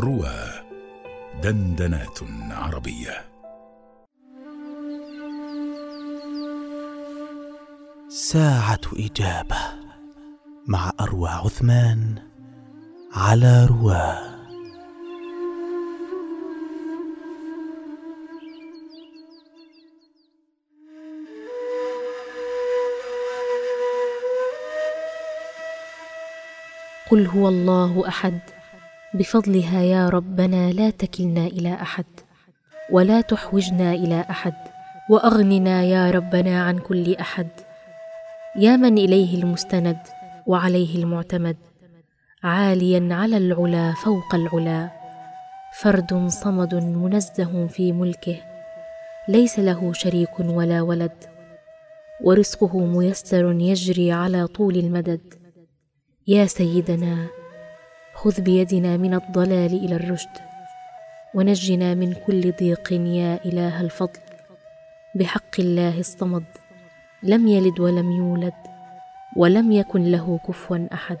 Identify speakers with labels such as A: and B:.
A: روى دندنات عربية.
B: ساعة إجابة مع أروى عثمان على رواه
C: قل هو الله أحد. بفضلها يا ربنا لا تكلنا إلى أحد ولا تحوجنا إلى أحد وأغننا يا ربنا عن كل أحد. يا من إليه المستند وعليه المعتمد عاليا على العلا فوق العلا. فرد صمد منزه في ملكه ليس له شريك ولا ولد. ورزقه ميسر يجري على طول المدد. يا سيدنا خذ بيدنا من الضلال إلى الرشد ونجنا من كل ضيق يا إله الفضل. بحق الله الصمد لم يلد ولم يولد ولم يكن له كفوا أحد.